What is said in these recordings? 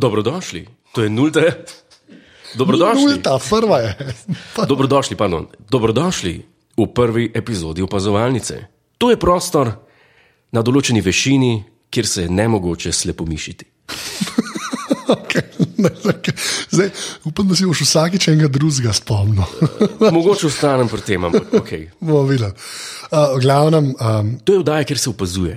Dobrodošli, to je nulta. Dobrodošli. Nulta, prva je. Dobrodošli, pardon. Dobrodošli v prvi epizodi opazovalnice. To je prostor na določeni višini, kjer se je ne mogoče slepo mišiti. Okay. Okay. Zdaj, upam, da si boš vsakič enega drugega spomnil. Mogoče ostanem pri tem, ampak ok. Bomo videli. Uh, glavnem, um, To je vdaja, kjer se opazuje.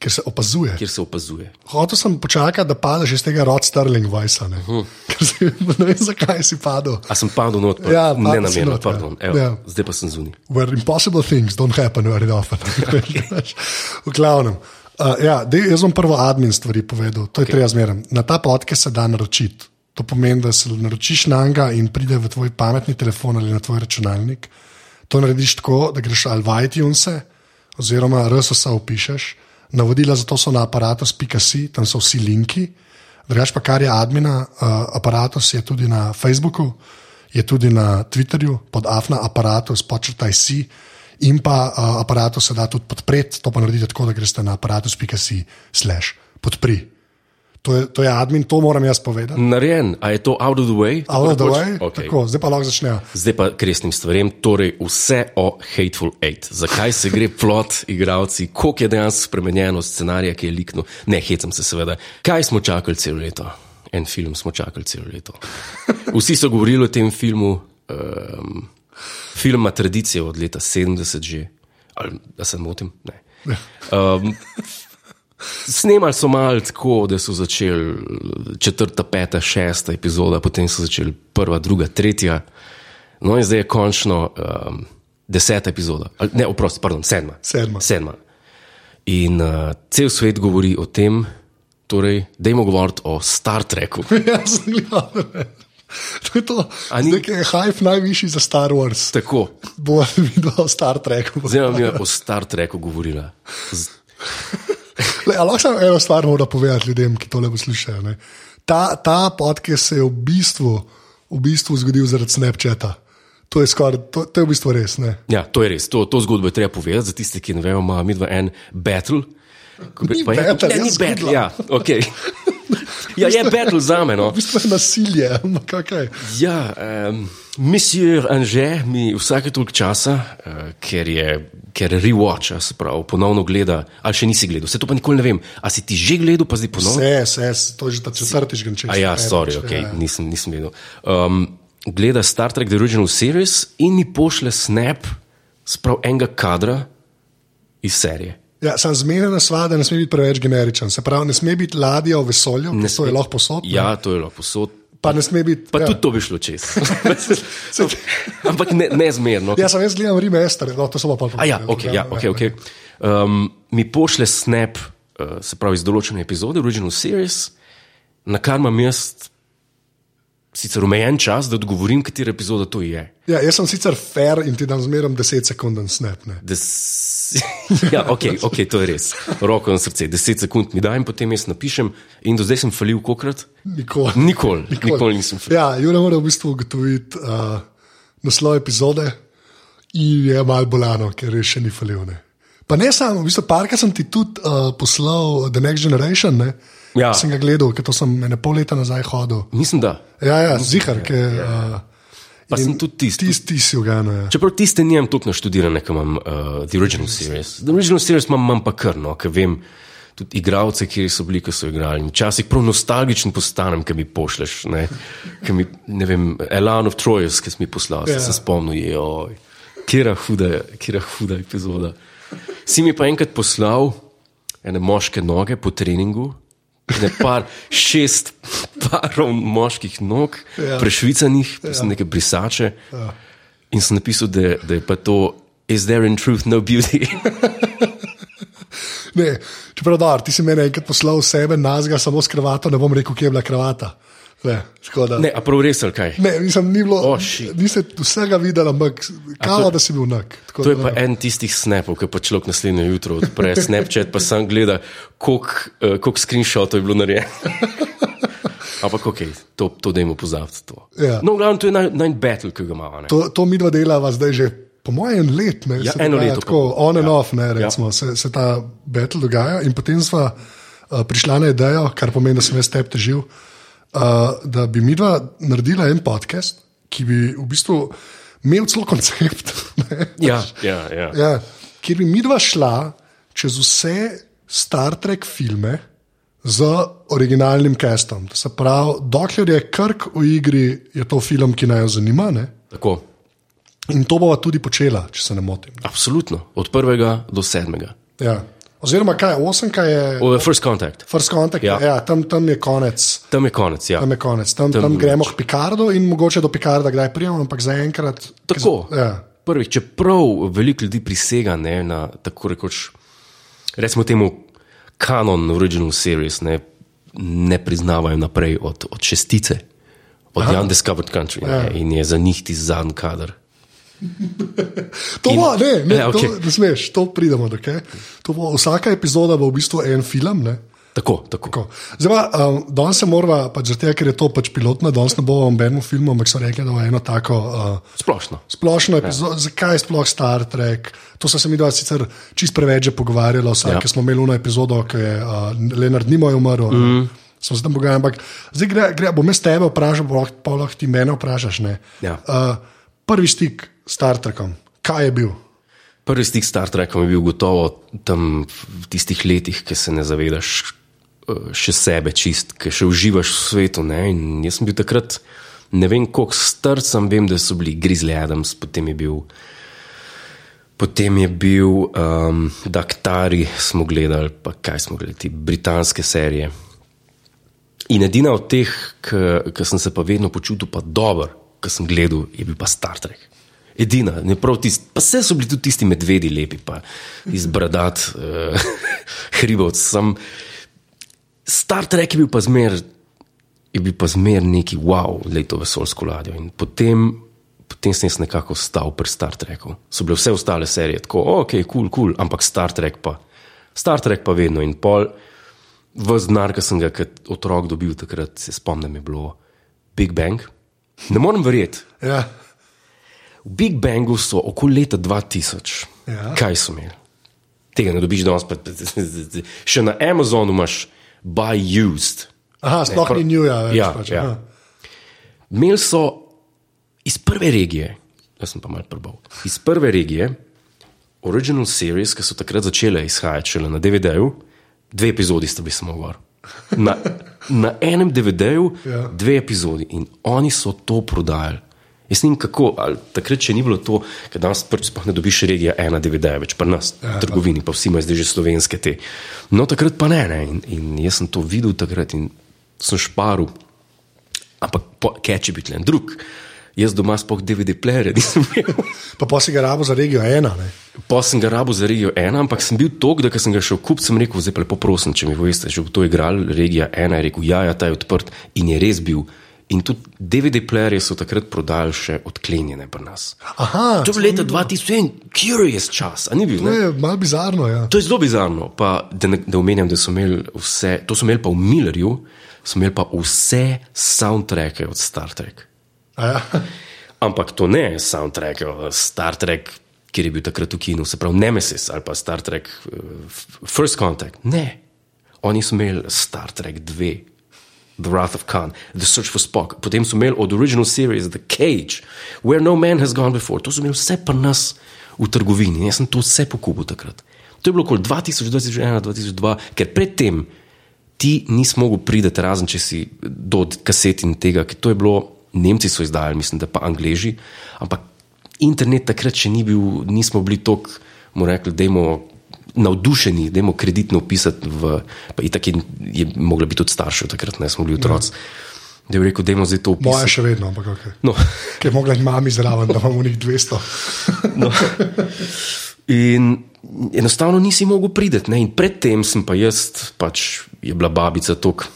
Ker se opazuje. Kjer se opazuje. Hotel sem počakati, da padeš iz tega Rod Sterling Vajsa. Ne? Hm. Ker si, ne vem, zakaj si padel. A sem padel not, pa, Ja, ne not, ja. pardon. Evo, Ja. Zdaj pa sem zunaj. Where impossible things don't happen very often. v glavnem. Uh, ja, dej, jaz bom prvo admin stvari povedal, to je okay. treba zmeraj. Na ta podcast se da naročiti. To pomeni, da se naročiš na njega in pride v tvoj pametni telefon ali na tvoj računalnik. To narediš tako, da greš ali v iTunes oziroma RSS upišeš. Navodila za to so na aparatus.si, tam so vsi linki. Drugač pa kar je admina, uh, aparatus je tudi na Facebooku, je tudi na Twitterju pod afna aparatus, počrtaj si. In pa uh, aparatus se da tudi podpreti, to pa naredite tako, da greste na aparatus.si slash podpri. To je, to je admin, to moram jaz povedati. Narejen, a je to out of the way? Out of the way? Okay. tako, zdaj pa lahko začnejo. Zdaj pa k resnim stvarem, torej vse o Hateful Eight. Zakaj se gre plot, igravci, koliko je dejansko spremenjeno scenarija, ki je likno. Ne, hecam se seveda. Kaj smo čakali celo leto? En film smo čakali celo leto. Vsi so govorili o tem filmu. Um, film ima tradicijo od leta 70 že. Ali da se motim? Ne. Um, Snemali so malo tako, da so začeli četrta, peta, šesta epizoda, potem so začeli prva, druga, tretja. No, in zdaj je končno um, deseta epizoda, Ali, ne, oprosti, pardon, sedma. Sedma. sedma. In uh, cel svet govori o tem, torej, dajmo govoriti o Star Treku. Jaz sem gledal. To je to. Ni- Zdaj, ki je hype najvišji za Star Wars, Tako, bo videl o Star Treku. zdaj vam je o Star Treku govorila. Z, Le, lahko samo eno stvar moram povedati ljudem, ki tole poslušajo. ne. Ta, ta podcast se je v bistvu, v bistvu zgodil zaradi Snapchata. To je, skoraj, to, to je v bistvu res. Ne? ja, to je res, to, to zgodbo je treba povedati za tiste, ki ne vejo, ima midva en battle. Ni Pa je- battle, ne, ni battle, ja, okay. ja, je battle za me. No. V bistvu je nasilje. ampak okej. Ja, um, Monsieur Anže mi vsake toliko časa, uh, ker je ker rewatcha, se pravi, ponovno gleda, ali še nisi gledal, vse to pa nikoli ne vem. A si ti že gledal, pa zdaj ponovno? Vse, vse, to je že ta četrtič, grem čez. A ja, sorry, okay, nisem, nisem vedel. Um, gleda Star Trek The Original Series in mi pošle snap sprav enega kadra iz serije. Ja, sem zmeden, da ne sme biti preveč generičen. Se pravi, ne sme biti ladja v vesolju, ne to je lahko posod. ne. Ja, to je lahko posod. Pa ne sme biti. Pa ja. tudi to bi šlo čez. Ampak ne, nezmerno. Ja, sem jaz gledal remaster, no, to so pa pa A ja, ok, ja, okay, okay. Um, mi pošle snap, uh, se pravi iz določene epizode, original series, na kar imam jaz sicer omejen čas, da odgovorim, katera epizoda to je. Ja, jaz sem sicer fair in ti dam zmeraj 10 sekund snap. Ne. Des... ja, ok, ok, to je res. Roko na srce, 10 sekund mi da in potem jaz napišem. In do zdaj sem falil kokrat? Nikoli. Nikoli, nikoli nisem falil. Ja, Jure mora v bistvu ugotoviti uh, naslov epizode in je malo bolano, ker je še ni falil. Ne. Pa ne samo, v bistvu parka sem ti tudi uh, poslal The Next Generation. Ne. Ja. Sem ga gledal, ker to sem ene pol leta nazaj hodil. Mislim, da. Ja, ja, zihar, ker. Uh, Pa sem tudi tisti. Tisti, ti si ugano. Ja. Čeprav tiste nimam toliko naštudirane, kot imam uh, The Original Series. The Original Series imam, imam pa kar, no, ker vem tudi igralce, ki so bili, ki so igrali. Včasih prav nostalgičen postanem, ki mi pošleš. Ne, Ke mi, ne vem, Elan of Troyes, ki si mi poslal, Ja. yeah. se spomnil, je, oj, kera huda, kera huda epizoda. Si mi pa enkrat poslal ene moške noge po treningu. Ne par, šest parov moških nog, Ja. prešvicanih, ja. neke brisače. Ja. In sem napisal, da, da je pa to, is there in truth no beauty? Ne, čeprav da, ti si meni enkrat poslal sebe, nazga samo s kravato, ne bom rekel, kje je bila kravata. Ne, tako da- ne, a prav res ali kaj? Ne, nisem ni bilo, Oh, nisem vsega videl, ampak kava, to- da si bil nak. Tako To je da, pa en tistih snapov, ki pa človek naslednje jutro odpre Snapchat, pa sam gleda, koliko uh, kolik screenshotov je bilo narejenih. Ampak ok, to, to dajmo pozabiti. To. Ja. No, v glavnem, to je naj, naj battle, ki ga imamo. To, to mi dva delava zdaj že, po mojem, en let. Ne, Ja, eno leto, Tako, on and ja. off, ne, recimo, se, se ta battle dogaja. In potem sva uh, prišla na idejo, kar pomeni, da sem jaz tebi težil, uh, da bi mi dva naredila en podcast, ki bi v bistvu imel celo koncept. ne. Ja, ja, ja. Ja, kjer bi mi dva šla čez vse Star Trek filme z originalnim castom. To se pravi, dokler je Krk v igri, je to film, ki naj jo zanima. Ne? Tako. In to bova tudi počela, če se ne motim. Absolutno, od prvega do sedmega. Ja. Oziroma, kaj je osemka, je O, First contact. First Contact, ja. Ja. Tam, tam je konec. Tam je konec. Ja. Tam, je konec. tam, tam, Tam- gremo k Picardu in mogoče do Picarda kdaj prijemo, ampak zaenkrat. Tako. Ja. Prvič, čeprav veliko ljudi prisega ne, na tako rekoč, recimo temu kanon original series, ne, ne priznavajo naprej od, od šestice, od The Undiscovered Country Ja. ne, in je za njih ti zadnji kader. To bo, ne, ne, Ja, to, okej. ne smeš, to pridemo do. To bo, vsaka epizoda bo v bistvu en film. Ne? Tako, tako. Tako. Zdaj, um, danes se moramo, pač tega, ker je to pač pilotno, danes ne bomo v nobenem filmu, ampak so rekli, da bo eno tako uh, Splošno. splošno epizodo, ja. zakaj je sploh Star Trek. To so se mi dva sicer čist preveč že pogovarjali, vsake ja. Ja. smo imeli eno epizodo, ki je uh, Leonard Nimoy umrl. Mm. Smo se tam pogajali, ampak zdaj gre, gre bom jaz tebe vprašal, pa lahko- ti mene vprašaš. ne. Ja. Uh, prvi stik Star Trekom, kaj je bil? Prvi stik s Star Trekom je bil gotovo tam v tistih letih, ki se ne zavedaš eh, še sebe čist, ki še uživaš v svetu. Ne? In jaz sem bil takrat, ne vem koliko star sem, vem, da so bili Grizzly Adams, potem je bil. Potem je bil um, Daktari, smo gledali, pa kaj smo gledali, britanske serije. In edina od teh, ki sem se pa vedno počutil pa dober, ki sem gledal, je bil pa Star Trek. Edina, ne prav tisti, pa vse so bili tudi tisti medvedi lepi, pa izbradat, uh, hribovc. Sem. Star Trek je bil pa zmer, je bil pa zmer neki wow, leto vesolsko ladjo. In potem, potem sem jaz nekako stal pri Star Treku. So bile vse ostale serije tako, ok, kul, cool, kul, cool, ampak Star Trek pa. Star Trek pa vedno in pol. V znar, ki sem ga kot otrok dobil, takrat se spomnim, je bilo Big Bang. Ne morem verjeti. Ja. V Big Bangu so okoli leta 2000. Ja. Kaj so imeli? Tega ne dobiš danes. pa- Še na Amazonu imaš buy used. Aha, sploh ni njuja več. Ja, pač, ja. Imeli so iz prve regije, jaz sem pa mal prbal, iz prve regije, original series, ki so takrat začele izhajati šele na DVD-ju, dve epizodi sta bili samo gor. Na, na enem DVD-ju Ja. dve epizodi in oni so to prodajali. Jaz ne vem kako, ali takrat še ni bilo to, ker danes prvič sploh ne dobiš regija ena DVD, več pa nas, v trgovini, pa vsi imajo zdaj že slovenske te. No, takrat pa ne, ne. In, in jaz sem to videl takrat in sem šparil. Ampak keči biti en drug. Jaz doma spoh DVD player nisem imel. Pa pa si ga rabo za regijo ena. Ne? Pa sem ga rabo za regijo ena, ampak sem bil tok, da sem ga šel kup, sem rekel, zdaj pa lepo prosim, če mi poveste, že bo to igral regija ena, je rekel, ja, ja, ta je odprt in je res bil. In tudi DVD playerje so takrat prodajali še odklenjene pri nas. Aha, To je bilo leta 2001, curious čas, a ni bil? to Ne? je malo bizarno. Ja. To je zelo bizarno. Pa, da, ne, da omenjam, da so imeli vse, to so imeli pa v Millerju, so imeli pa vse soundtracke od Star Trek. A Ja. Ampak to ne je soundtrack, eh, Star Trek, kjer je bil takrat v kinu, se pravi Nemesis ali pa Star Trek uh, First Contact. Ne, oni so imeli Star Trek 2. The Wrath of Khan, The Search for Spock, potem so imeli od original series The Cage, Where No Man Has Gone Before. To so imeli vse pri nas v trgovini, jaz sem to vse pokupil takrat. To je bilo okoli 2000, 2001, 2002, ker predtem ti nisi mogel priti, razen če si do kaset in tega, ker to je bilo, Nemci so izdajali, mislim, da pa Angleži, ampak internet takrat še ni bil, nismo bili tako, mu rekli, da imamo navdušeni, da imamo kreditno upisati v, pa itak je, je mogla biti tudi staršev takrat, ne smo bili otroci. Da je rekel, da imamo zdaj to Moja upisati. še vedno, ampak ok. No, Ki je mogla mami zraven, da imamo njih 200. no. In enostavno nisi mogel priti. In predtem sem pa jaz, pač je bila babica tok.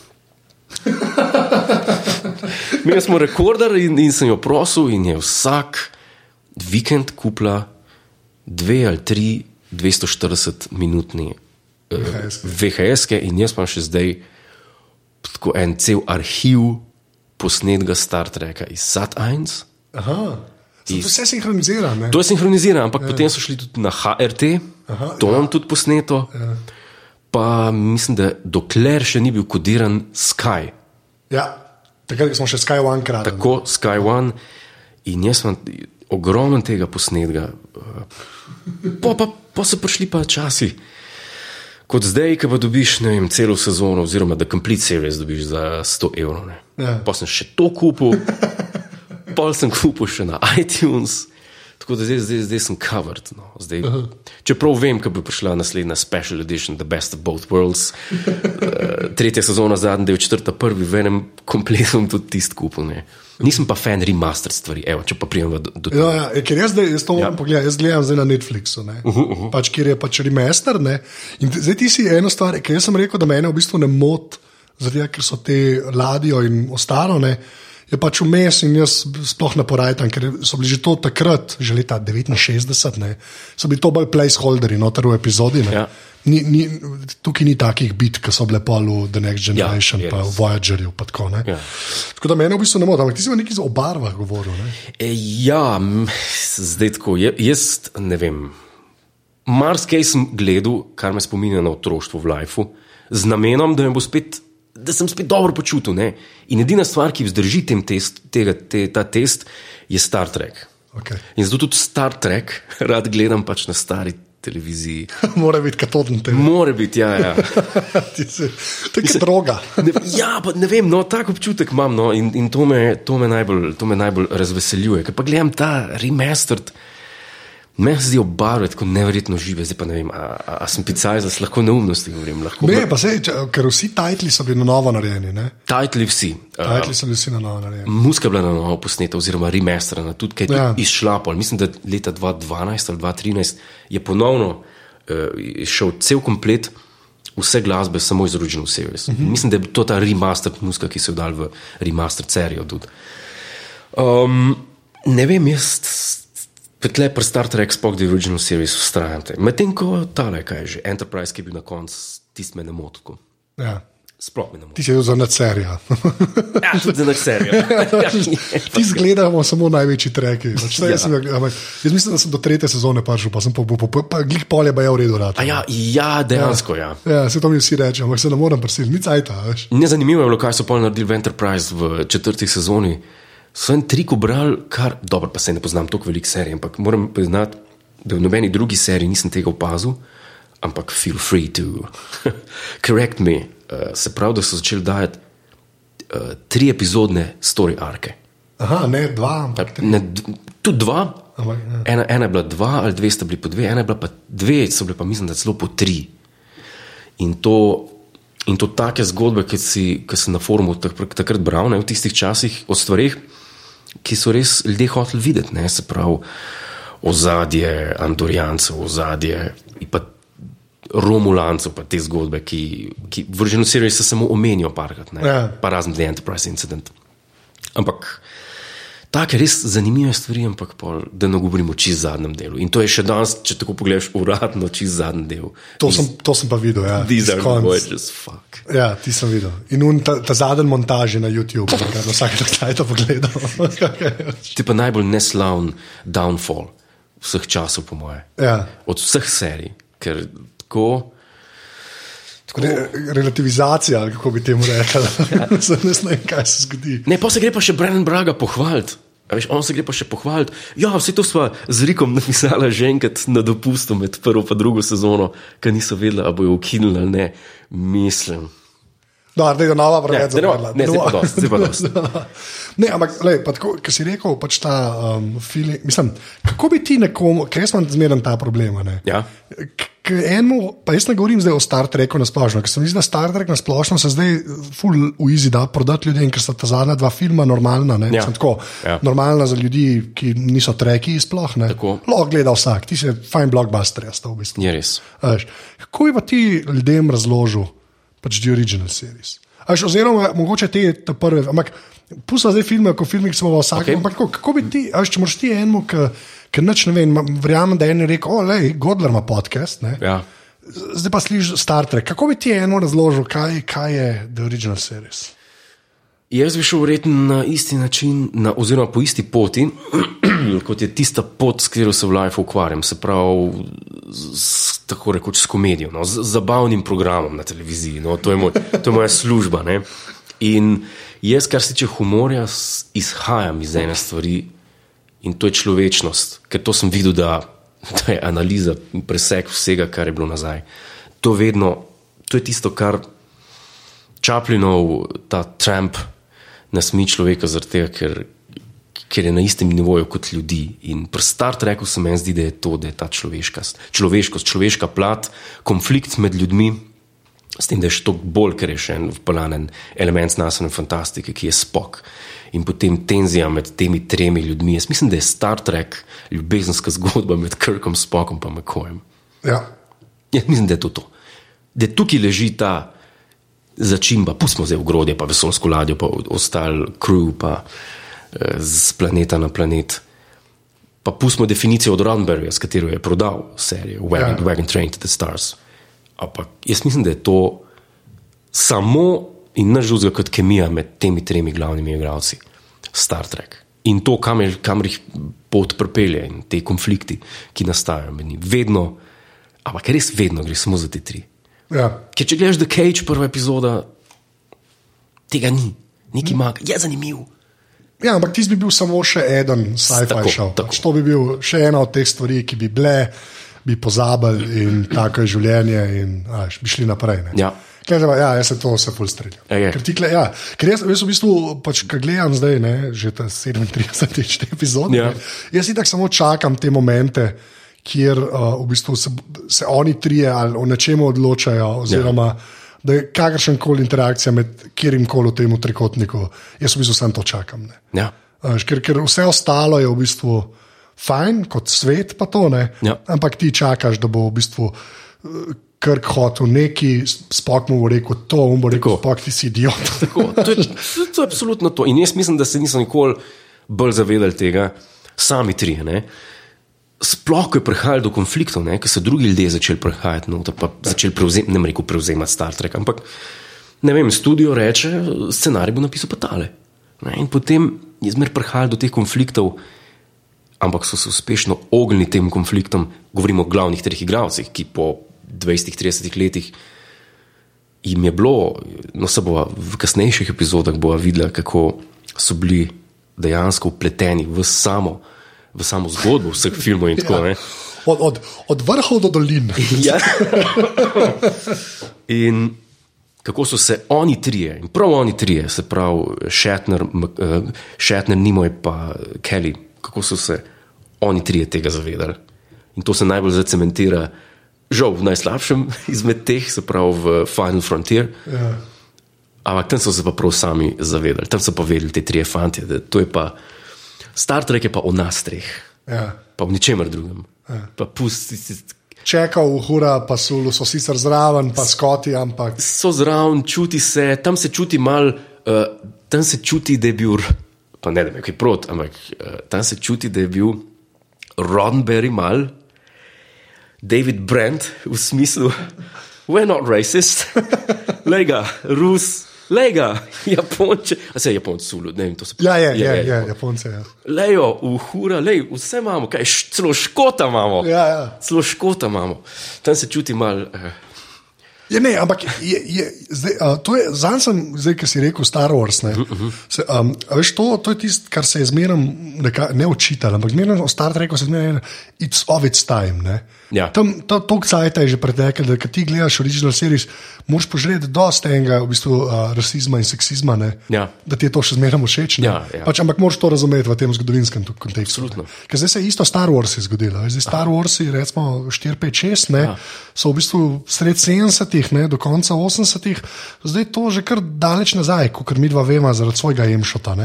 Mi smo rekorder in, in sem jo prosil, in je vsak vikend kupila dve ali tri 240-minutni uh, VHS-ke. VHS-ke, in jaz pa še zdaj tako en cel arhiv posnetka Star Treka iz Sat1. Aha. Zato To vse sinhronizira. Ne? To je sinhronizirano, ampak ja. potem so šli tudi na HRT, Aha, to imam tudi posneto. Ja. Pa mislim, da dokler še ni bil kodiran Sky. Ja. Takrat smo še Sky One krat. tako Sky One in jaz sem ogromno tega posnetka. Po, pa, po so prišli pa časi. Kot zdaj, ki pa dobiš vem, celo sezono, oziroma da complete series dobiš za 100 evrov. ne. Ja. Pa sem še to kupil, pol sem kupil še na iTunes. Tako da zdaj, zdaj, zdaj sem covered. No. Zdaj, uh -huh. Čeprav vem, da bo prišla naslednja special edition, The Best of Both Worlds, uh, tretja sezona, zadnji del, četrta, prvi, v enem kompletu tudi tisti kupil. Ne. Nisem pa fan remaster stvari, Evo, če pa prijemam do, do Ja, ja, ker jaz, zdaj, jaz to moram Ja. pogledati, jaz gledam zdaj na Netflixu, uh -huh, uh -huh. pač, kjer je pač remaster. Ne? In zdaj ti si eno stvar, ker jaz sem rekel, da me v bistvu ne moti, tega, ker so te ladjo in ostalo. Ne? Je pač vmes in jaz sploh ne porajam, ker so bili že to takrat, že leta 69, ne? so bili to bolj placeholderi, noter v epizodi. ne. Ja. Ni, ni, tukaj ni takih bit, ki so bile pol v The Next Generation, je ja, pa v Voyagerju. Pa tako, ne. Ja. tako da meni v bistvu ne moti, ampak ti si nekaj o barvah govoril. Ne? E, ja, zdaj tako. je- Jaz ne vem. Marsikaj sem gledal, kar me spominja na otroštvo v Lifeu, z namenom, da, me bo spet, da sem spet dobro počutil. Ne? In edina stvar, ki vzdrži test, tega, te, ta test, je Star Trek. Okay. In zato tudi Star Trek rad gledam pač na stari televiziji. Mora biti katoden te. More biti, ja. ja. To je droga. Ne, ja, pa ne vem, no, tak občutek imam no, in, in to, me, to, me najbolj, najbolj razveseljuje. Ker pa gledam ta remastered, meni se zdijo barve tako neverjetno žive, zdaj pa ne vem, a, a, a sem picaj, da se lahko neumnosti govorim. Lahko Ne, pa če- ker vsi titli so bili na novo narejeni. ne? Titli vsi. Uh, Titli so bili vsi na novo narejeni. Muska je bila na novo posneta, oziroma remasterana, tudi kaj je Ja. izšla. Pol. Mislim, da leta 2012 ali 2013 je ponovno uh, šel cel komplet. Vse glasbe samo iz Original Series. Uh -huh. Mislim, da je to ta remaster muska, ki so jo dali v remaster serijo. Um, ne vem, jaz petle pri Star Trek spok, da je Original Series ustrajate. Medtem ko tale, kaj je že, Enterprise, ki je bil na koncu, tisti me ne moti. Ja. Sploh ne moti. Ti si bil za nadserija. Ja, tudi za nek serijo. Ti zgledamo samo največji treki. Pač, ja. Ja. jaz, jaz mislim, da sem do tretje sezone prišel, pa sem pa, pa, pa, pa glih polje pa je v redu. Rad. Ja, ja, dejansko ja. Ja, se to mi vsi reče, ampak se ne morem prisiliti, ni cajta. Veš. Nezanimivo je bilo, kaj so pol naredili v Enterprise v četrti sezoni. So en trik obrali, kar dobro, pa se ne poznam toliko velik serij, ampak moram priznati, da v nobeni drugi seriji nisem tega opazil, ampak feel free to correct me. Uh, se pravi, da so začeli dajati uh, tri epizodne story arke. Aha, ne dva, ampak tri. Ne, tudi dva. Ampak, ja. Ena, ena je bila dva, ali dve sta bili po dve, ena je bila pa dve, so bile pa mislim, da celo po tri. In to, in to take zgodbe, ki si, ki si na forumu tak, takrat bral, ne, v tistih časih, o stvarih, ki so res ljudje hoteli videti, ne, se pravi, ozadje Andorijancev, ozadje pa Romulancev, pa te zgodbe, ki, ki v Virginu seriji se samo omenijo parkrat, ne, Ja. pa razen The Enterprise incident. Ampak Take res zanimive stvari, ampak pol, da ne govorimo čez zadnjem delu. In to je še danes, če tako pogledaš, uradno čez zadnji del. To sem, to sem pa videl. Ja. These are gorgeous, fuck. Ja, ti sem videl. In un, ta, ta zadnji montaž je na YouTubu, da vsak dan to pogledal. Ti pa najbolj neslavn downfall vseh časov, po moje. ja. Od vseh serij, ker tako. Re, relativizacija, kako bi temu rekel. Zdaj ne vem, kaj se zgodi. Ne, pa se gre pa še Brennan Braga pohvaliti. Veš, on se gre pa še pohvaliti. Ja, vse to smo z Rikom napisali že enkrat na dopustu med prvo in drugo sezono, ker niso vedeli, ali bojo ukinili ali ne. Mislim. No, da je nova Ne, vrnitev. zdaj ne, ne, dosti. Ne, ampak, lej, pa tako, ki si rekel, pač ta um, feeling. Mislim, kako bi ti nekomu, ker jaz imam zmeraj ta problem. ne? Ja. K- k enemu, pa jaz ne govorim zdaj o Star Treku na splošno, ker se mi zdi, da Star Trek na splošno se zdaj full easy da prodati ljudem, ker sta ta zadnja dva filma normalna. ne. Ja. Mislim, Tako, Ja. Normalna za ljudi, ki niso treki sploh. Lahko gleda vsak, ti si fajn blockbuster, jaz to v bistvu. Je res. A veš, Kako bi pa ti ljudem razložil pač the original series? A Veš, oziroma, mogoče te, prve, ampak pusti zdaj filme, kot filmi, ki smo v vsakem. Okay. Ampak kako, kako bi ti, a veš, če moraš ti enemu, ki neč ne vem, verjamem, da je en rekel, o, lej, Godler ima podcast, ne? Ja. zdaj pa slišiš Star Trek. Kako bi ti enemu razložil, kaj, kaj je the original series? Jaz bi šel verjetno na isti način, na, oziroma po isti poti, kot je tista pot, s katero se v Life ukvarjam, se pravi, s, tako rekoč s komedijo, no, z z zabavnim programom na televiziji. No, to, je moj, to je moja služba. Ne. In jaz, kar se tiče humorja, izhajam iz ene stvari in to je človečnost, ker to sem videl, da, da je analiza, preseg vsega, kar je bilo nazaj. To vedno, to je tisto, kar Čaplinov, ta Trump, nasmi človeka zaradi tega, ker, ker je na istem nivoju kot ljudi. In pri Star Treku se meni zdi, da je to, da je ta človeška, človeškost, človeška plat, konflikt med ljudmi. S tem, da je še toliko bolj, ker je še en vpelanen element znanstvene fantastike, ki je spok. In potem tenzija med temi tremi ljudmi. Jaz mislim, da je Star Trek ljubezenska zgodba med Kirkom, Spokom in McCoyem. Ja. Jaz mislim, da je to to. Da tukaj leži ta začimba, pustimo zdaj ogrodje, pa vesolsko ladjo, pa ostal crew, pa eh, z planeta na planet. Pa pustimo definicijo od Roddenberryja, s katero je prodal serijo Wagon, Ja. ja. Wagon Train to the Stars. Ampak jaz mislim, da je to samo in nič drugega kot kemija med temi tremi glavnimi igralci, Star Trek. In to, kamor kam jih pot pripelje in te konflikti, ki nastajajo med njimi. Vedno, ampak res vedno gre samo za te tri. Ja. Ker če gledaš The Cage, prva epizoda, tega ni, neki manjka, je zanimiv. Ja, ampak ti bi bil samo še en sci-fi šov. tako. Pač To bi bil še ena od teh stvari, ki bi bile, bi pozabili in tako je življenje, in až, bi šli naprej. ne. Ja. Kaj zdaj ja, jaz se to vse. Ja, je. Ker, ti kle, ja, ker jaz, jaz v bistvu, pač, ko gledam zdaj, ne, že ta 37. epizod, Ja. ne, jaz itak samo čakam te momente, kjer uh, v bistvu se, se oni trije ali o nečemu odločajo, oziroma ja. da je kakršen koli interakcija med kjerim koli v tem trikotniku. Jaz v bistvu samo to čakam. Ne. Ja. A veš, Ker, ker vse ostalo je v bistvu fajn, kot svet, pa to ne. Ja. Ampak ti čakaš, da bo v bistvu eh, Krk hotel neki, spok mu bo rekel to, on bo rekel, spok ti si idiot. Tako, to, je, to, to je absolutno to. In jaz mislim, da se niso nikoli bolj zavedali tega, sami tri. Ne? Sploh, ko je prihajalo do konfliktov, ne, ko so drugi ljudje začeli prihajati, no, pa začeli prevzemati, ne rekel prevzemati Star Trek, ampak ne vem, studio reče, scenarij bo napisal pa tale. Ne, in potem je zmer prihajalo do teh konfliktov, ampak so se uspešno ognili tem konfliktom, govorimo o glavnih treh igralcih, ki po 20-30 letih jim je bilo, no se bo v kasnejših epizodah bova videla, kako so bili dejansko upleteni v samo, v samo zgodbo vseh filmov in tako naprej. Od, od, od vrhov do dolin. Ja. in kako so se oni trije, in prav oni trije, se pravi Shatner, Mc- eh, Shatner Nimoy pa Kelly, kako so se oni trije tega zavedali. In to se najbolj zacementira, žal v najslabšem izmed teh, se pravi v Final Frontier. Ja. Ampak tam so se pa prav sami zavedali, tam so pa vedeli te trije fanti, da to je pa Star Trek je pa o nas treh, Ja. pa v ničemer drugem. Pa pusti, Čekal v hura, pa sulu so sicer zraven, pa skoti, ampak so zraven, čuti se, tam se čuti mal, uh, tam se čuti, da je bil, pa ne da me kaj prot, ampak uh, tam se čuti, da je bil Roddenberry mal, David Brent v smislu, we're not racist, lega, Rus, lega, Japonče, a se Japonci sulu, ne vem, to se ja, je, je, je, je Japonce. Ja. Lejo, uhura, lej, vse imamo, kaj, š- celo škota imamo. Ja, ja. Celo škota imamo. Tam se čuti mal. Uh, Je, ne, ampak je, je, zdaj, uh, to je zanj sem, zdaj, ki si rekel Star Wars. Ne, se, um, veš, to, to je tisto, kar se je zmeraj ne učitalo, ampak zmeraj o Star Treku se zmeraj it's of its time. Ne. Ja. Tam to, to cajt je že pretekel, da ti gledaš original series, moraš požreti dosta enega v bistvu, uh, rasizma in seksizma, ne, Ja. da ti je to še zmeraj všeč. ne. Ja, ja. Pač, ampak moraš to razumeti v tem zgodovinskem tu- kontekstu. Ker zdaj se je isto Star Wars je zgodilo. Zdaj Star Wars, recimo 4, 5, 6, ne, Ja. so v bistvu sred 70-ih, ne, do konca 80-ih, zdaj to že kar daleč nazaj, kot mi dva vemo, zaradi svojega emšota.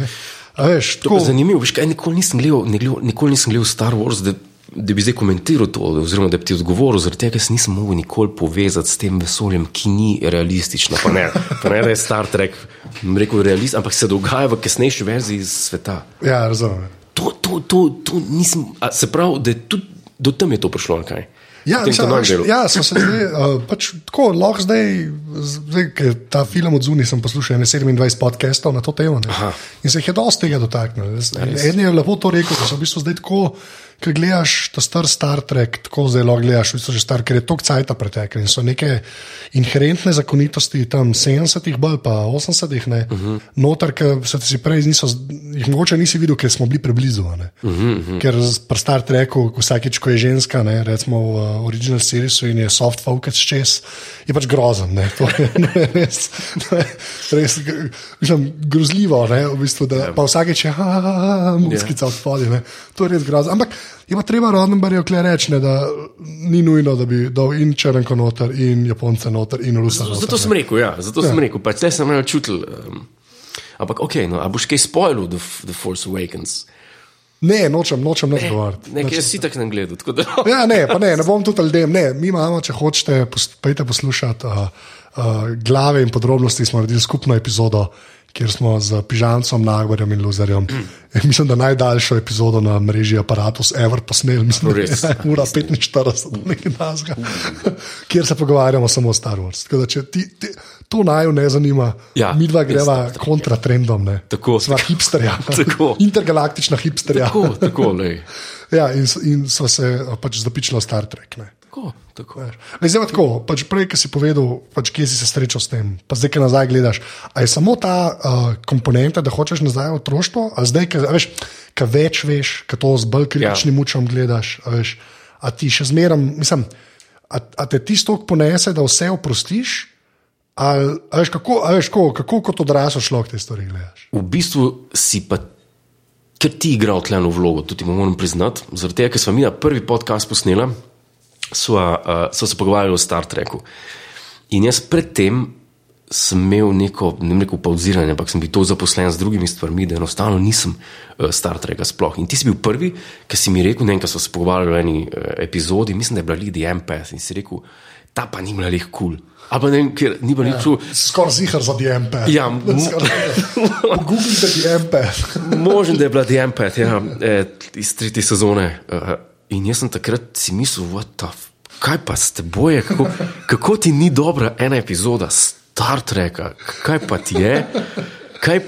Veš, je tako, zanimivo, veš, kaj, nikoli, nisem gledal, nikoli nisem gledal Star Wars, da, da bi zdaj komentiral to, oziroma da bi ti odgovoril, zaradi tega se nisem mogel nikoli povezati s tem vesoljem, ki ni realistično. Pa ne, pa ne da je Star Trek rekel realist, ampak se dogaja v kasnejši verziji sveta. ja, razumem. To, to, to, to nisem, a, se pravi, da tudi do tam je to prišlo, kaj. Ja, mislim, delu. ja, sem se zdaj, uh, pač tako, lahko zdaj, zdaj ker ta film od zunaj, sem poslušal ene 27 podcastov na to temo ne. In se jih je dosti tega dotaknil. Eden je lepo to rekel, da so v bistvu zdaj tako ko gledaš ta star Star Trek, tako zelo gledaš, v bistvu že star, ker je tok cajta pretekel in so neke inherentne zakonitosti tam 70-ih, bolj pa 80-ih, ne, uh -huh. noter, ki se ti prej niso, jih mogoče nisi videl, ker smo bili preblizu. Uh -huh. Ker pri Star Treku, vsakeč, ko je ženska, ne, recimo v uh, original seriesu in je soft focus čez, je pač grozen. Ne, to je, ne, res, ne, res mislim, grozljivo, ne, v bistvu, da yeah. pa vsakeč je, ha, ha, ha, muskica yeah. odpodi, to je res grozno. Ampak je pa treba Rodnberju reči, da ni nujno, da bi dal in črnko noter, in japonce noter, in rusa. Zato, zato sem rekel, ja, zato ja. sem rekel, pač te sem rekel čutil. Um, ampak ok, no, a boš kaj spoilil, The, the Force Awakens? Ne, nočem, nočem več govoriti. Nekaj jaz si tako ne gledam. Da... ja, ne, ne, ne bom tudi ljudem. Ne, mi imamo, če hočete, pojdite poslušati uh, uh, glave in podrobnosti, smo naredili skupno epizodo kjer smo z Pižancem, Nagorjem in Luzerjem. Mm. Mislim, da najdaljšo epizodo na mreži Apparatus Ever posneli, mislim, da je ura 45, nekaj nazga, kjer se pogovarjamo samo o Star Wars. Da, če ti, ti, to naj ne zanima, ja, mi dva greva kontra trendom, ne. Tako, sva hipsterja, tako. intergalaktična hipsterja. Tako, tako, ja, in, in so se pač zapičila Star Trek. Ne. Tako, tako. Ne, zdaj, tako pač prej, ki si povedal, pač, kje si se srečal s tem, pa zdaj, ki nazaj gledaš. Ali je samo ta uh, komponenta, da hočeš nazaj v otroštvo, a zdaj, ki več veš, ki to z bolj kritičnim ja. učem gledaš, a, veš, a ti še zmeraj, mislim, a, a te tisto ponese, da vse oprostiš. Ali, veš, kako, a veš, kako, kako kot odrasel človek te stvari gledaš? V bistvu si pa. Ker ti igraš tleno vlogo, tudi moram priznati, zaradi tega, ker smo mi na prvi podcast posneli, sva, uh, sva se pogovarjali o Star Treku. In jaz predtem sem imel neko, ne vem, neko pauziranje, ampak sem bil to zaposlen z drugimi stvarmi, da enostavno nisem uh, Star Treka sploh. In ti si bil prvi, ki si mi rekel, ne vem, kaj smo se pogovarjali o eni uh, epizodi, mislim, da je bila Lidija MPS in si rekel, ta pa ni bila leh kul. Cool. Ali ne, ker ni bilo nič. Ja, Skoraj zihar za DMP. Ja, Google te DMP. Možen, da je bila DMP, ja, iz tretje sezone. Uh, In jaz sem takrat si mislil, kaj pa s teboj, kako, kako ti ni dobra ena epizoda Star Treka, kaj pa ti je, kaj,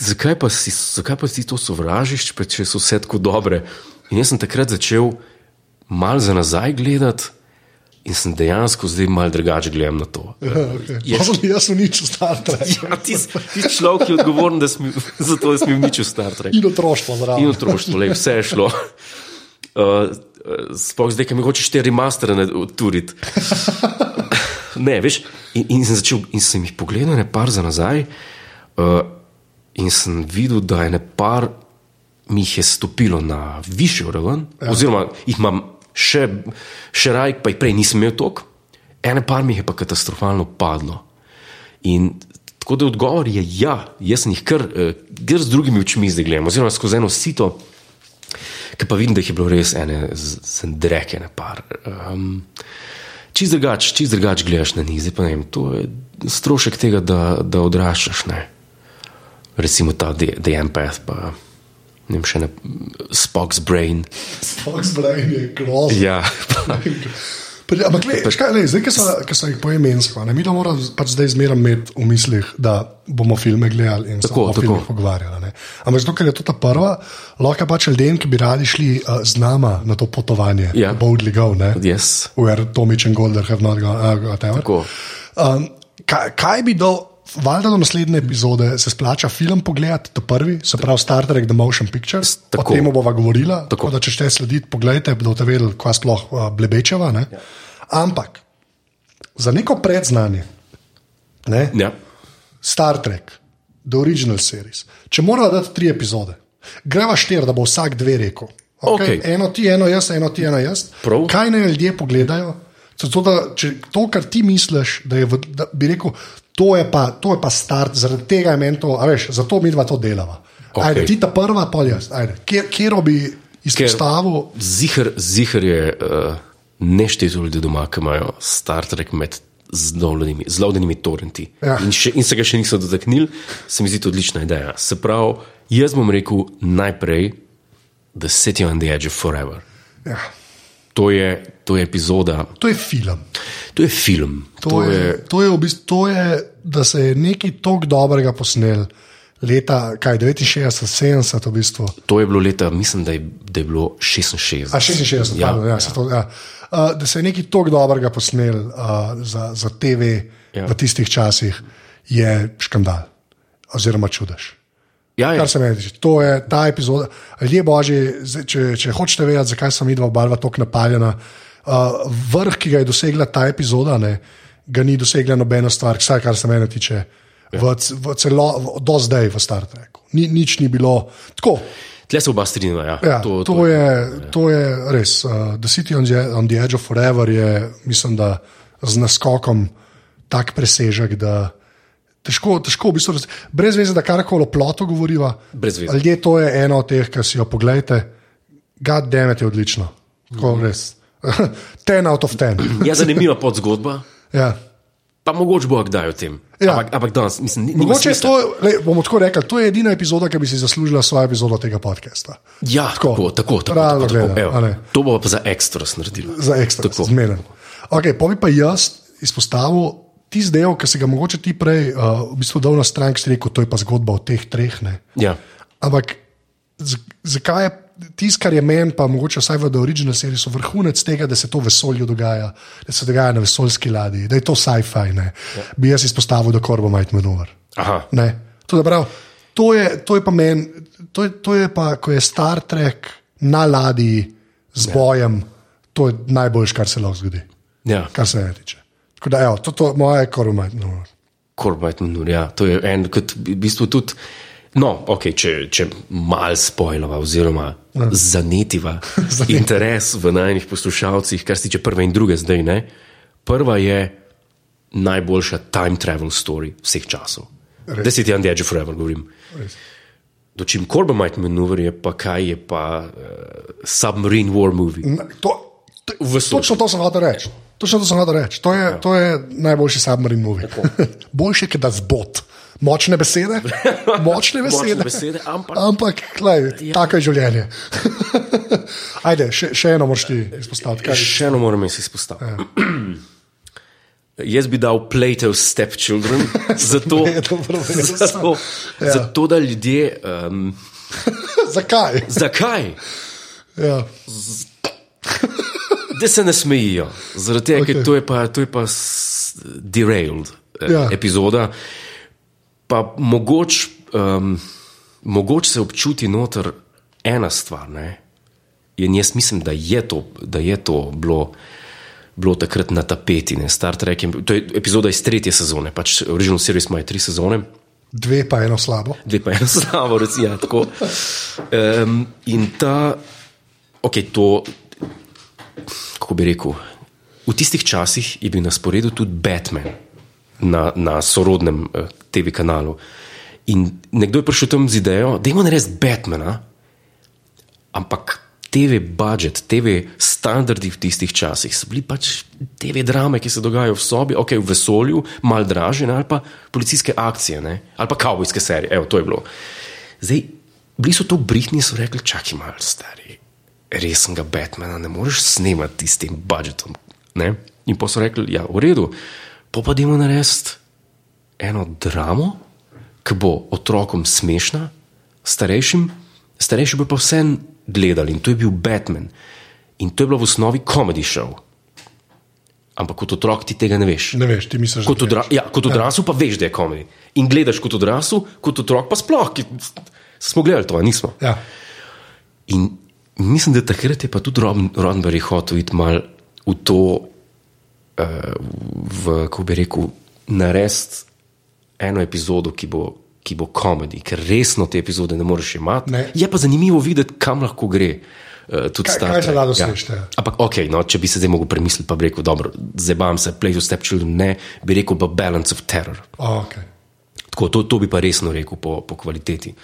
zakaj, pa si, zakaj pa si to sovražiš, če so vse tako dobre. In jaz sem takrat začel mal za nazaj gledati. In sem dejansko zdaj malo drugače gledal na to. Ja, okay. jaz, jaz sem nič v Star Treku. Ja, ti si človek, je odgovoren za to, da sem nič v Star Treku. In otroštvo, zraven. In otroštvo, le vse je šlo. Uh, Sploh zdaj, ki mi hočeš te remastere turiti. ne, veš, in, in, sem začel, in sem jih pogledal, ne par za nazaj, uh, in sem videl, da je ne par mi jih je stopilo na višjo raven, ja. oziroma jih imam še, še raj, pa jih prej nisem imel toliko, ene par mi je pa katastrofalno padlo. In tako da odgovor je ja, jaz sem jih kar, kar z drugimi očmi zdaj gledam, oziroma skozi eno sito. Ker pa vidim, da jih je bilo res ene, sem dreke na par. Um, čez drugač, čez drugač gledaš na njih, zdaj pa ne vem, to je strošek tega, da, da odraščaš. Ne? Recimo ta DMPF, pa ne vem, še ne Spock's Brain. Spock's Brain je grozno. Ja. Ampak, zdaj, ki so, so jih poemensko, mi to moramo pač zdaj zmeraj imeti v mislih, da bomo filme gledali in se o filmih pogovarjali. Ampak zato, ker je to ta prva, lahko pač ljudem, ki bi radi šli uh, z nama na to potovanje, yeah. boldly go, ne? Yes. Where Tomič in Golder have not gone, uh, whatever. Um, kaj, kaj bi do. Valjda do naslednje epizode se splača film pogledati, to prvi, se pravi Star Trek The Motion Pictures. Tako. O tem bova govorila. Tako. Tako da, če ste sledili, pogledajte, da boste vedeli, kaj sploh uh, blebečeva. Ja. Ampak za neko predznanje, ne? ja. Star Trek, The Original Series, če moramo dati tri epizode, greva štiri, da bo vsak dve rekel. Okay? Okay. Eno ti, eno jaz, eno ti, eno jaz. Prav. Kaj naj ljudje pogledajo? Zato, da, če to, kar ti misliš, da, je v, da bi rekel, to je pa, to je pa start, zaradi tega je meni to, veš, zato mi dva to delava. Okay. Ajde, ti ta prva, pa jaz, kjer, kjer bi izpostavil. Zihar, zihar je uh, nešteto ljudi doma, ki imajo Star Trek med zelo dolnimi torrenti. Ja. In, še, in se ga še niso dotaknili, se mi zdi to odlična ideja. Se pravi, jaz bom rekel najprej, The City on the Edge of Forever. Ja. To je, to je epizoda. To je film. To je film. To, to, je, je, to, je, v bistvu, to je, da se je nekaj tako dobrega posnel, leta kaj, 69, 70 v bistvu. To je bilo leta, mislim, da je, da je bilo 66. A 66, Ja, ja, ja, ja. To, ja. Uh, da se je nekaj tako dobrega posnel uh, za, za TV. Ja. v tistih časih, je škandal oziroma čudež. Ja, ja. Kar se meni tiče, to je ta epizoda. Ljudje božji, če, če hočete vedeti, zakaj sem videl barva tako napaljena, uh, vrh, ki ga je dosegla ta epizoda, ne, ga ni dosegla nobena stvar, vsaj kar se mene tiče, ja. v, v celo, v, do zdaj v Star Treku. Ni, nič ni bilo tako. Tle se oba strinjava. Ja. Ja, to, to, je, to je res. Uh, the City on the, on the Edge of Forever je, mislim, da z naskokom tak presežek, da težko, težko v bistvu, brez veze, da karkoli o plotu govoriva. Ljudje, to je eno od teh, ki si jo pogledate. God damn it je odlično. Tako Mhm. res. ten out of ten. Ja, zanimiva podzgodba, Ja. pa mogoče bo kdaj o tem. Ja. Ampak, ampak danes, mislim, ni- Mogoče to, lej, bomo tako rekli, to je edina epizoda, ki bi si zaslužila svojo epizodo tega podcasta. Ja, Tako. tako, tako, tako. Tako, tako, evo. to bo pa za ekstra naredila. za ekstra, Tako. zmeren. Okay, pa bi pa jaz izpostavil tisti del, ki si ga mogoče ti prej uh, v bistvu dal na stran, ki si rekel, to je pa zgodba o teh treh. Ne. Ja. Ampak z, zakaj je tisto, kar je meni, pa mogoče vsaj v Original seriji, vrhunec tega, da se to v vesolju dogaja, da se dogaja na vesoljski ladji, da je to sci-fi. Ne. Bi jaz izpostavil, da korbo. Aha. Ne. To, prav, to, je, to je pa meni, to, je- to je pa, ko je Star Trek na ladji z bojem, to je najboljš, kar se lahko zgodi, Ja, kar se ne tiče. Tako da, evo, to, to moje korbo no. Corbett Manur, ja, to je en, kot v bistvu tudi. No, okay, če, če malo spojlova, oziroma ja. zanetiva interes v najnih poslušalcih, kar se tiče prve in druge, zdaj ne. Prva je najboljša time travel story vseh časov. Deset je edge of forever, govorim. Res. Dočim Corbett Maneuver je pa kaj je pa uh, submarine war movie. Na- To, to, točno to sem hotel reči. Točno to sem hotel reči. To je, ja. to je najboljši submarine movie. Boljše, da zbot. Močne besede, močne besede, Močne besede, ampak- ampak klej, ja. tako je življenje. Ajde, še, še eno moraš ti izpostaviti. Kaj? Še eno moram jaz izpostaviti. Jaz bi dal Plato's Stepchildren, zato, zato, Ja. ja. zato da ljudje. Um, Zakaj? zakaj? Ja. Da se ne smejijo. Zaradi tega, okay. Ker to je pa, to je pa derailed Ja. ja. epizoda. Pa mogoče um, mogoč se občuti noter ena stvar. Ne? In jaz mislim, da je to, da je to bilo. Bilo takrat na tapeti, ne Star Trek. Je, to je epizoda iz tretje sezone, pač Original Series ima tri sezone, Dve pa eno slabo. dve pa eno slavo, recimo. Ja, tako. um, in ta, ok, to, kako bi rekel, v tistih časih je bil na sporedu tudi Batman na, na sorodnem uh, TV kanalu. In nekdo je prišel tam z idejo, da ima narediti Batmana, ampak TV budžet, TV standardi v tistih časih so bili pač TV drame, ki se dogajajo v sobi, ok, v vesolju, mal draže, ali pa policijske akcije, ne, ali pa kavbojske serije, evo, to je bilo. Zdaj, bili so to brihtni in so rekli, čakaj malo, stari, resnega Batmana ne moreš snemati s tem budžetom. Ne? In pa so rekli, ja, v redu, pa pa dajmo narediti eno dramo, ki bo otrokom smešna, starejšim, starejši bo pa vse gledali in to je bil Batman. In to je bilo v osnovi komedi show. Ampak kot otrok ti tega ne veš. Ne veš, ti misliš, Kot, odra ja, kot odrasel pa veš, da je komedi. In gledaš kot odrasel, kot otrok pa sploh. ki- Smo gledali to, nismo. Ja. In mislim, da takrat je pa tudi Rob- Roddenberry hotel iti mal v to, uh, v, kako bi rekel, narediti eno epizodo, ki bo, ki bo komedi, ker resno te epizode ne moreš imati. Ne. Je pa zanimivo videti, kam lahko gre. Uh, tudi Kaj- kaj se da doseči, ja. Ampak, ok, no, če bi se zdaj mogel premisliti, pa bi rekel, dobro, zebam se, Play to Stepchildren, ne, bi rekel pa Balance of Terror. Oh, okay. Tako, to, to bi pa resno rekel po, po kvaliteti.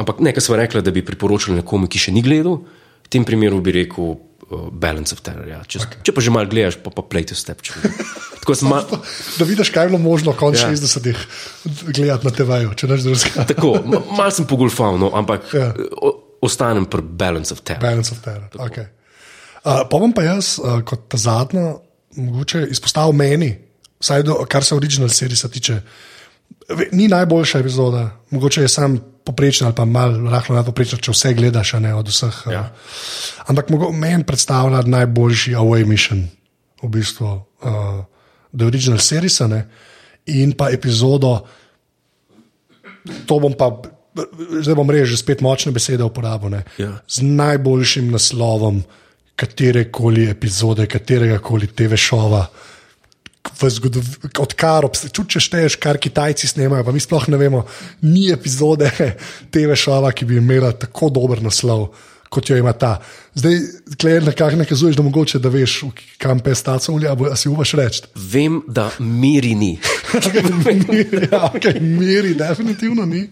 Ampak nekaj smo rekli, da bi priporočili nekomu, ki še ni gledal, v tem primeru bi rekel uh, Balance of Terror. Ja. Če, okay. če pa že malo gledaš, pa pa play to step. Tako sem mal, Da vidiš, kaj je bilo možno konec Ja. ja. 60-ih gledati na TV-ju, če neš drugega. tako, ma- malo sem pogulfal, no, ampak Ja. o, ostanem pri Balance of Terror. Balance of Terror. Okay. Uh, pa bom pa jaz, uh, kot zadnja, mogoče izpostavil meni, vsaj do, kar se original serije tiče, ni najboljša epizoda, mogoče je sam poprečna ali pa malo rahlo nadpoprečna, če vse gledaš, ne od vseh. Ja. Ja. Ampak mogo- meni predstavlja najboljši away mission, v bistvu, uh, The Original Series, ne, in pa epizodo, to bom pa. Zdaj bom rekel, že spet močne besede uporabil. ne, Ja. Z najboljšim naslovom katere koli epizode, katerega koli TV šova. V zgodovini, odkar obstaja, če šteješ, kar Kitajci snemajo, pa mi sploh ne vemo, ni epizode TV šova, ki bi imela tako dober naslov, kot jo ima ta. Zdaj, klej nekako nakazuješ, da mogoče da veš, kam pes taco ulja, a si upaš reči. Vem, da miri ni. ja, okay, meri, definitivno ni.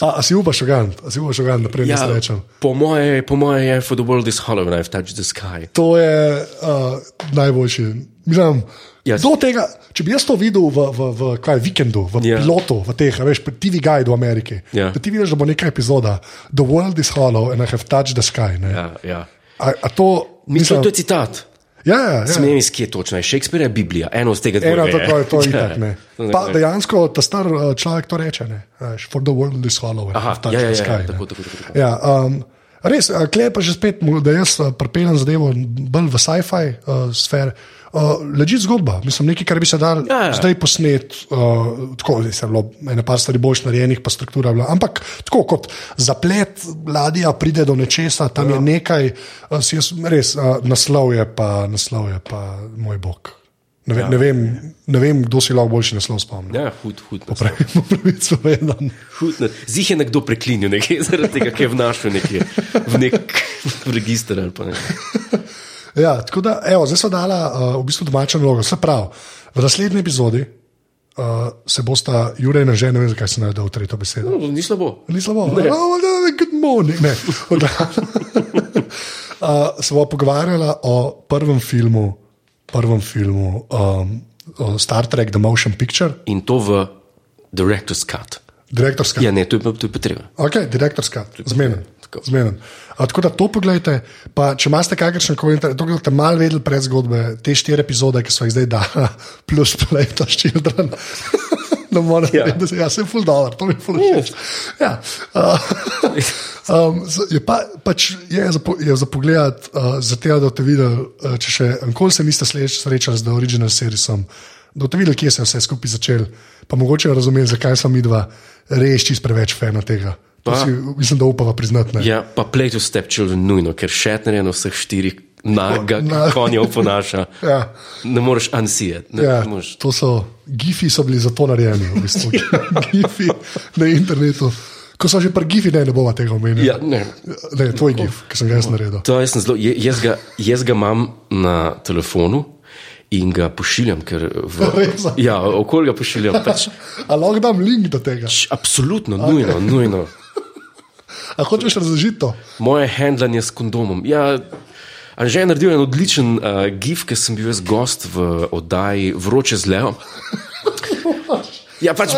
A, a si upaš ogant, a si upaš ogant, da prej ja. ne rečem. po moje, po moje je For the World is Hollow and I've touched the sky. To je uh, najboljši. Mislim, Jaz- do tega, če bi jaz to videl v, v, v kaj, vikendu, v Ja. yeah. pilotu, v teh, veš, pri TV Guide v Ameriki, Ja. da ti vidiš, da bo neka epizoda, The World is Hollow and I have touched the sky. Ne? Ja, ja. A, a to, Mislim, to je citat. ja, ja, ja. Smem iz kje točno je. Shakespeare je Biblija, eno od tega Eno dvojega. tako je to Ja, itak. Ne. ja. Pa dejansko ta star uh, človek to reče, ne. For the world is hollow. and I Aha, have touched ja, ja, the ja, sky, ne. tako, tako, tako, tako. Ja, um, res, klej pa že spet, da jaz pripeljem zadevo bolj v sci-fi uh, sfer. Uh, Leži zgodba, mislim, nekaj, kar bi se dal Ja, ja. zdaj posnet. Uh, tako je bilo, ena par stvari boljš narejenih, pa struktura bila. Ampak tako kot zaplet ladja pride do nečesa, tam ja. je nekaj, uh, si jaz, res, uh, naslov je pa, naslov je pa moj bog. Ne, ve, ja. ne, vem, ne vem, kdo si lahko boljši naslov spomni. Ja, hud, hud. Pravico vedem. Zih je nekdo preklinil nekaj zaradi tega, ker je vnašal nekje v nek register ali pa ne. Ja, tako da, evo, zdaj so dala uh, v bistvu domačo nalogo. Se pravi, v naslednji epizodi uh, se bosta Jurek in že ne vem, zakaj se najdel v tretjo besedo. No, ni slabo. Ni slabo. Oh, no, good morning. Ne. uh, se bomo pogovarjala o prvem filmu, prvem filmu um, Star Trek The Motion Picture, In to v Director's Cut. direktorska. Ja, ne, to je, to je pa treba. Ok, direktorska, zmeden. Tako. zmeden. A, tako da to pogledajte. Pa, če imate kakršne koli, to da boste malo vedeli pred zgodbe, te štiri epizode, ki so jih zdaj dali, plus Play to Children. No, moram Ja. reči, da se- ja, sem full dollar, to mi je full všeč. Ja. Uh, um, je pa, pač je za, po- je za pogled, uh, za te, da boste videli, uh, če še enkoli se niste srečali z The Original Seriesom, da boste videli, kje se je vse skupaj začel, pa mogoče razumeli, zakaj smo mi dva res čist preveč fena tega. To Pa- si, mislim, da upava priznati. ne. Ja, pa Play to Step Children nujno, ker Shatner je na vseh štirih naga Na- konjev ponaša. Ja. Ne moreš unsijeti. Ne, Ja, ne moreš. to so gifi, so bili za to narejeni, v bistvu. gifi na internetu. Ko so že pri gifi, ne, ne bova tega omenili. Ja, ne. Ne, tvoj gif, ki sem ga jaz naredil. To jaz, zelo, je- jaz, ga, jaz ga imam na telefonu in ga pošiljam, ker v, Res? ja, okolje pošiljam. Pač, A lahko dam link do tega? č- absolutno, nujno, nujno. A hočeš razložiti to? Moje handlanje s kondomom. Ja, Anže je naredil en odličen uh, gif, ker sem bil jaz gost v oddaji Vroče z Leo. Ja, pač,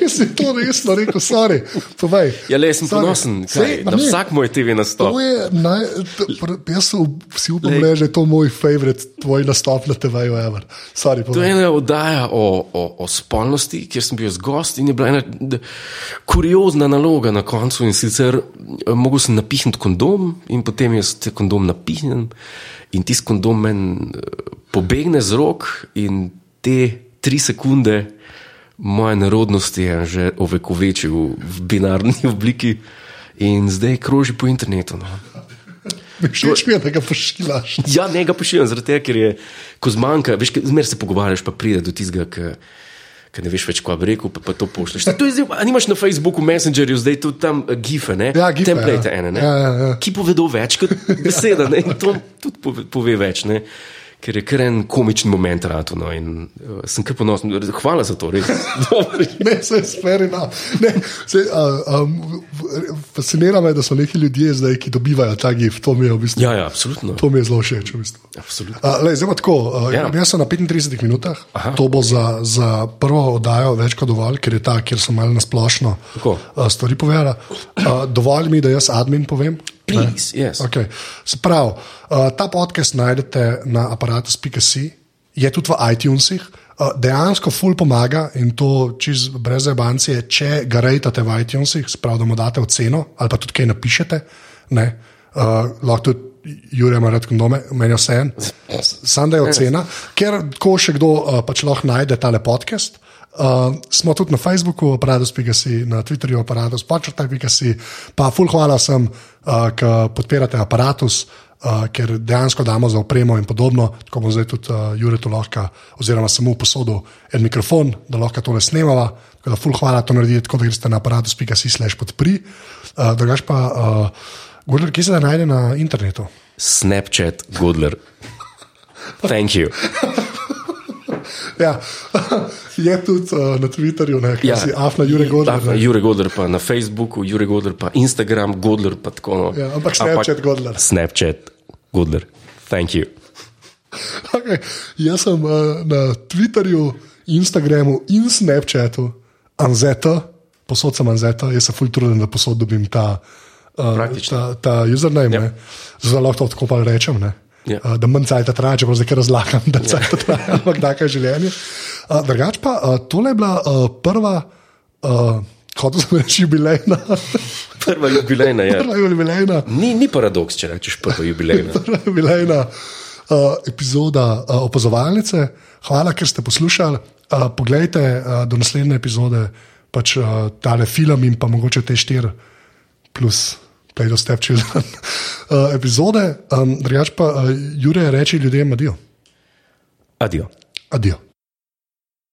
Jaz sem to resno rekel, sorry. Povej. ja le, sem Sorry. ponosen, Sej, na vsak moj TV nastop. To je naj, to, jaz si upam reči, da je to moj favorit, tvoj nastop na TV-ju, To je ena oddaja o, o, o spolnosti, kjer sem bil jaz gost in je bila ena kuriozna naloga na koncu. In sicer eh, mogel sem napihniti kondom, in potem jaz te kondom napihnem, in tisti kondom meni eh, pobegne z rok, in te tri sekunde moje nerodnosti je že ovekovečil v binarni obliki, in zdaj kroži po internetu. No. Všeč mi je, da ga pošiljaš. Ja, ne ga pošiljam, zaradi tega, ker je, ko zmanjka, veš, zmeraj se pogovarjaš, pa pride do tistega, ki ne veš več, kaj bi rekel, pa, pa to pošlješ. To je zdaj, a nimaš na Facebooku, Messengerju, zdaj tudi tam uh, gife, ne? Ja, gife, template ja. ene, ne? Ja, ja, ja. ki povedo več kot beseda, ne? In to tudi pove, pove več, ne? Ker je kar en komičen moment rado, no, in uh, sem kar ponosen. Hvala za to, res. Ne, se je sferina. Se, uh, um, fascinira me, da so neki ljudje zdaj, ki dobivajo ta gif. To mi je, v bistvu, ja, ja, absolutno. to mi je zelo všeč. V bistvu. absolutno. Uh, lej, zdaj pa tako. Uh, Ja. ja. Jaz sem na 35 minutah. Aha. To bo za, za prvo oddajo več kot dovolj, ker je ta, kjer sem malo nasplošno Tako. uh, stvari povedala. Uh, dovolj mi, da jaz admin povem. Please, yes. Okay. Se pravi, uh, ta podcast najdete na aparatu.si, je tudi v iTunesih, Uh, dejansko ful pomaga in to čez brez zabancije, če ga rejtate v iTunesih, sprav da mu date oceno ali pa tudi kaj napišete. Ne? Uh, lahko tudi Jurek ima rad kondome, meni vse en. Sam da je ocena, ker ko še kdo uh, pač lahko najde tale podcast. Uh, smo tudi na Facebooku, aparatus.si, na Twitterju, aparatus, počrtaj.si, pa ful hvala vsem, uh, ki podpirate aparatus, uh, ker dejansko damo za opremo in podobno, tako bomo zdaj tudi uh, Jurek lahko, oziroma samo posodil en mikrofon, da lahko tole snemava. Tako da ful hvala, to naredite, tako da greste na aparatus.si slash podpri. Uh, drugač pa. Uh, Gordler, kje se da najde na internetu? Snapchat, Godler. Thank you. Ja. Je tudi uh, na Twitterju, ne ja. si afna Jure Godler. Afna Jure Godler, pa na Facebooku, Jure Godler, pa Instagram, Godler. Pa tako, no. ja, ampak Snapchat, ampak, Godler. Snapchat, Godler. Thank you. Okay. Jaz sem uh, na Twitterju, Instagramu in Snapchatu, Anzeta, posod sem Anzeta, jaz se fultrudim, da posod dobim ta uh, ta, ta username, yep. Ja. zelo lahko tako pa rečem. Ne? Yeah. Ja. Uh, da manj cajt traja, če pa zdaj razlagam, da cajt yeah. traja, ampak tako je življenje. Uh, drugač pa, uh, tole je bila uh, prva, uh, kot smo reči, jubilejna. prva jubilejna, ja. Prva jubilejna. Ni, ni paradoks, če rečeš prva jubilejna. prva jubilejna uh, epizoda uh, opazovalnice. Hvala, ker ste poslušali. Uh, poglejte uh, do naslednje epizode, pač uh, tale film in pa mogoče te štiri plus Play to Step Children uh, epizode. Um, drugač pa, uh, Jure, reči ljudem adijo. Adijo. Adijo.